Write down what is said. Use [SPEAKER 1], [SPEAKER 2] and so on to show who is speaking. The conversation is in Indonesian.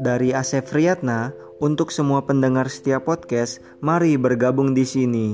[SPEAKER 1] Dari Asep Riyatna, untuk semua pendengar setiap podcast, mari bergabung di sini.